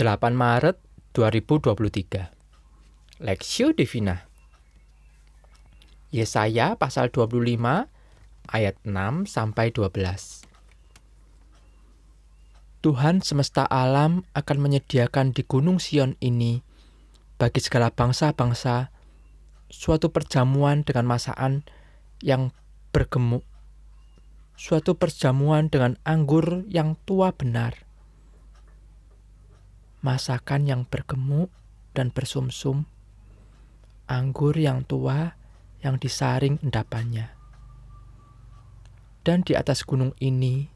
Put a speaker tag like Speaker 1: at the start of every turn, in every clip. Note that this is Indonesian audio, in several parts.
Speaker 1: 8 Maret 2023 Lexio Divina. Yesaya pasal 25 ayat 6 sampai 12 Tuhan semesta alam akan menyediakan di gunung Sion ini bagi segala bangsa-bangsa suatu perjamuan dengan masakan yang bergemuk suatu perjamuan dengan anggur yang tua benar masakan yang bergemuk dan bersumsum, anggur yang tua yang disaring endapannya. Dan di atas gunung ini,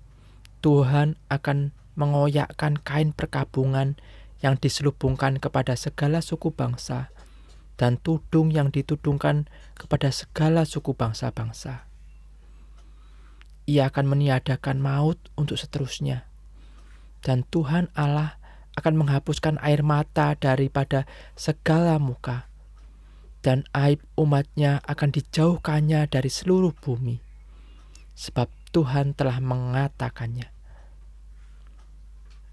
Speaker 1: Tuhan akan mengoyakkan kain perkabungan yang diselubungkan kepada segala suku bangsa, dan tudung yang ditudungkan kepada segala suku bangsa-bangsa. Ia akan meniadakan maut untuk seterusnya, dan Tuhan Allah akan menghapuskan air mata daripada segala muka, dan aib umatnya akan dijauhkannya dari seluruh bumi, sebab Tuhan telah mengatakannya.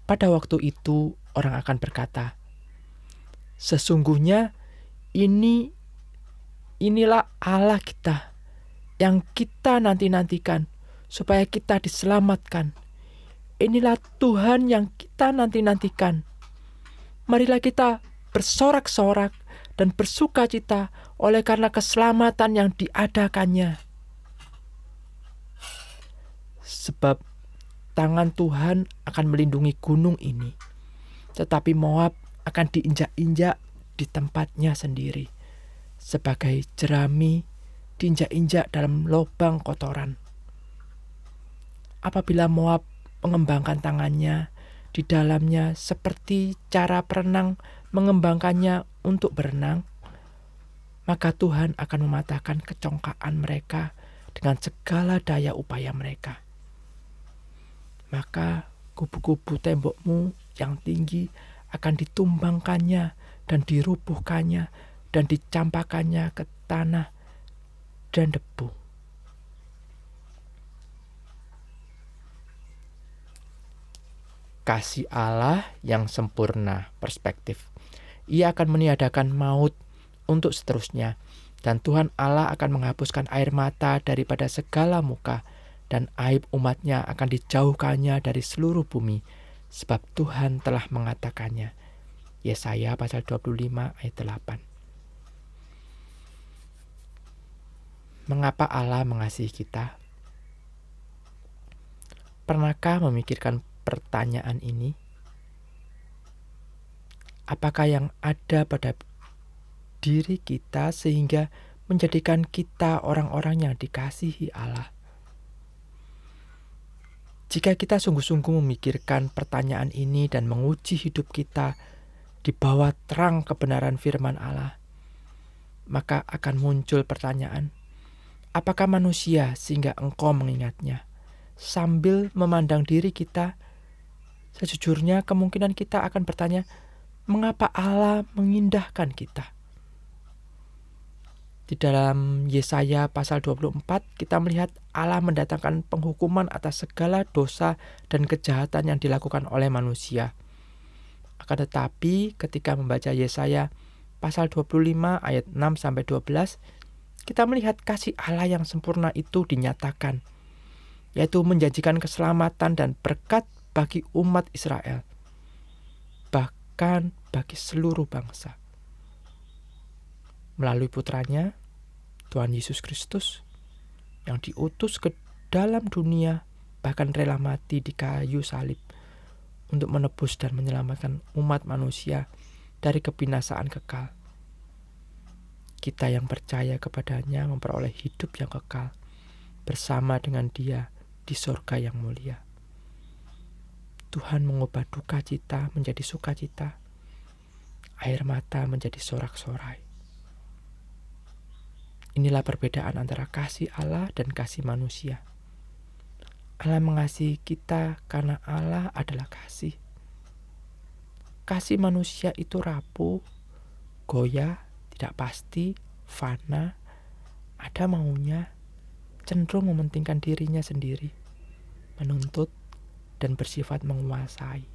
Speaker 1: Pada waktu itu orang akan berkata, Sesungguhnya ini inilah Allah kita yang kita nanti-nantikan supaya kita diselamatkan Inilah Tuhan yang kita nanti-nantikan. Marilah kita bersorak-sorak dan bersuka cita oleh karena keselamatan yang diadakannya. Sebab tangan Tuhan akan melindungi gunung ini, tetapi Moab akan diinjak-injak di tempatnya sendiri, sebagai jerami diinjak-injak dalam lubang kotoran. Apabila Moab mengembangkan tangannya di dalamnya seperti cara perenang mengembangkannya untuk berenang, maka Tuhan akan mematahkan kecongkaan mereka dengan segala daya upaya mereka. Maka kubu-kubu tembokmu yang tinggi akan ditumbangkannya dan dirubuhkannya dan dicampakannya ke tanah dan debu. Kasih Allah yang sempurna perspektif. Ia akan meniadakan maut untuk seterusnya, dan Tuhan Allah akan menghapuskan air mata daripada segala muka, dan aib umatnya akan dijauhkannya dari seluruh bumi, sebab Tuhan telah mengatakannya. Yesaya pasal 25 ayat 8 Mengapa Allah mengasihi kita? Pernahkah memikirkan pertanyaan ini? Apakah yang ada pada diri kita sehingga menjadikan kita orang-orang yang dikasihi Allah? Jika kita sungguh-sungguh memikirkan pertanyaan ini dan menguji hidup kita di bawah terang kebenaran firman Allah, maka akan muncul pertanyaan, apakah manusia sehingga engkau mengingatnya? Sambil memandang diri kita Sejujurnya kemungkinan kita akan bertanya, mengapa Allah mengindahkan kita? Di dalam Yesaya pasal 24 kita melihat Allah mendatangkan penghukuman atas segala dosa dan kejahatan yang dilakukan oleh manusia. Akan tetapi ketika membaca Yesaya pasal 25 ayat 6 sampai 12 kita melihat kasih Allah yang sempurna itu dinyatakan yaitu menjanjikan keselamatan dan berkat bagi umat Israel, bahkan bagi seluruh bangsa. Melalui putranya, Tuhan Yesus Kristus, yang diutus ke dalam dunia, bahkan rela mati di kayu salib untuk menebus dan menyelamatkan umat manusia dari kebinasaan kekal. Kita yang percaya kepadanya memperoleh hidup yang kekal bersama dengan dia di sorga yang mulia. Tuhan mengubah duka cita menjadi sukacita, air mata menjadi sorak-sorai. Inilah perbedaan antara kasih Allah dan kasih manusia. Allah mengasihi kita karena Allah adalah kasih. Kasih manusia itu rapuh, goyah, tidak pasti, fana, ada maunya, cenderung mementingkan dirinya sendiri, menuntut dan bersifat menguasai.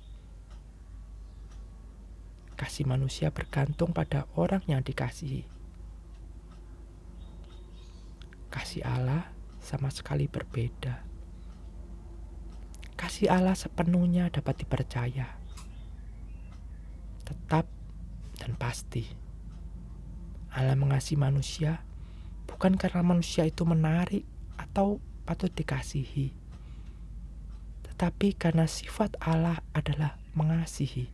Speaker 1: kasih manusia bergantung pada orang yang dikasihi. Kasih Allah sama sekali berbeda. Kasih Allah sepenuhnya dapat dipercaya, tetap dan pasti. Allah mengasihi manusia bukan karena manusia itu menarik atau patut dikasihi, tetapi karena sifat Allah adalah mengasihi.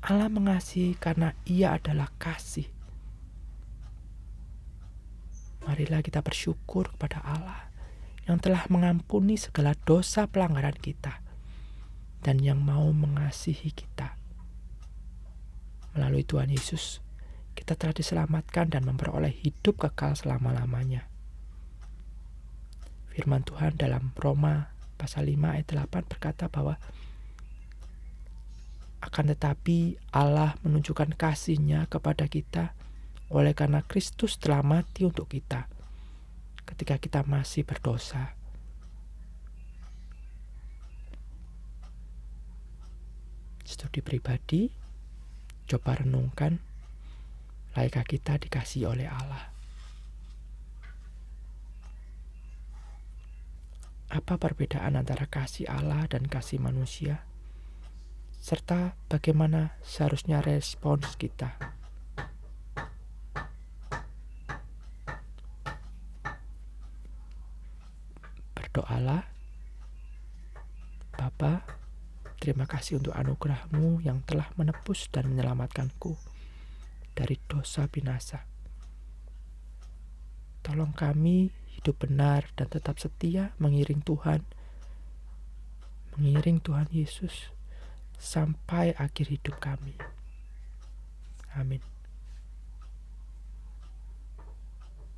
Speaker 1: Allah mengasihi karena Ia adalah kasih. Marilah kita bersyukur kepada Allah yang telah mengampuni segala dosa pelanggaran kita dan yang mau mengasihi kita. Melalui Tuhan Yesus, kita telah diselamatkan dan memperoleh hidup kekal selama-lamanya. Firman Tuhan dalam Roma pasal 5 ayat 8 berkata bahwa akan tetapi Allah menunjukkan kasihnya kepada kita oleh karena Kristus telah mati untuk kita ketika kita masih berdosa. Studi pribadi, coba renungkan, laikah kita dikasih oleh Allah. Apa perbedaan antara kasih Allah dan kasih manusia? Serta bagaimana seharusnya respons kita? Berdoalah, Bapa, terima kasih untuk anugerahmu yang telah menebus dan menyelamatkanku dari dosa binasa. Tolong kami hidup benar dan tetap setia mengiring Tuhan, mengiring Tuhan Yesus sampai akhir hidup kami. Amin.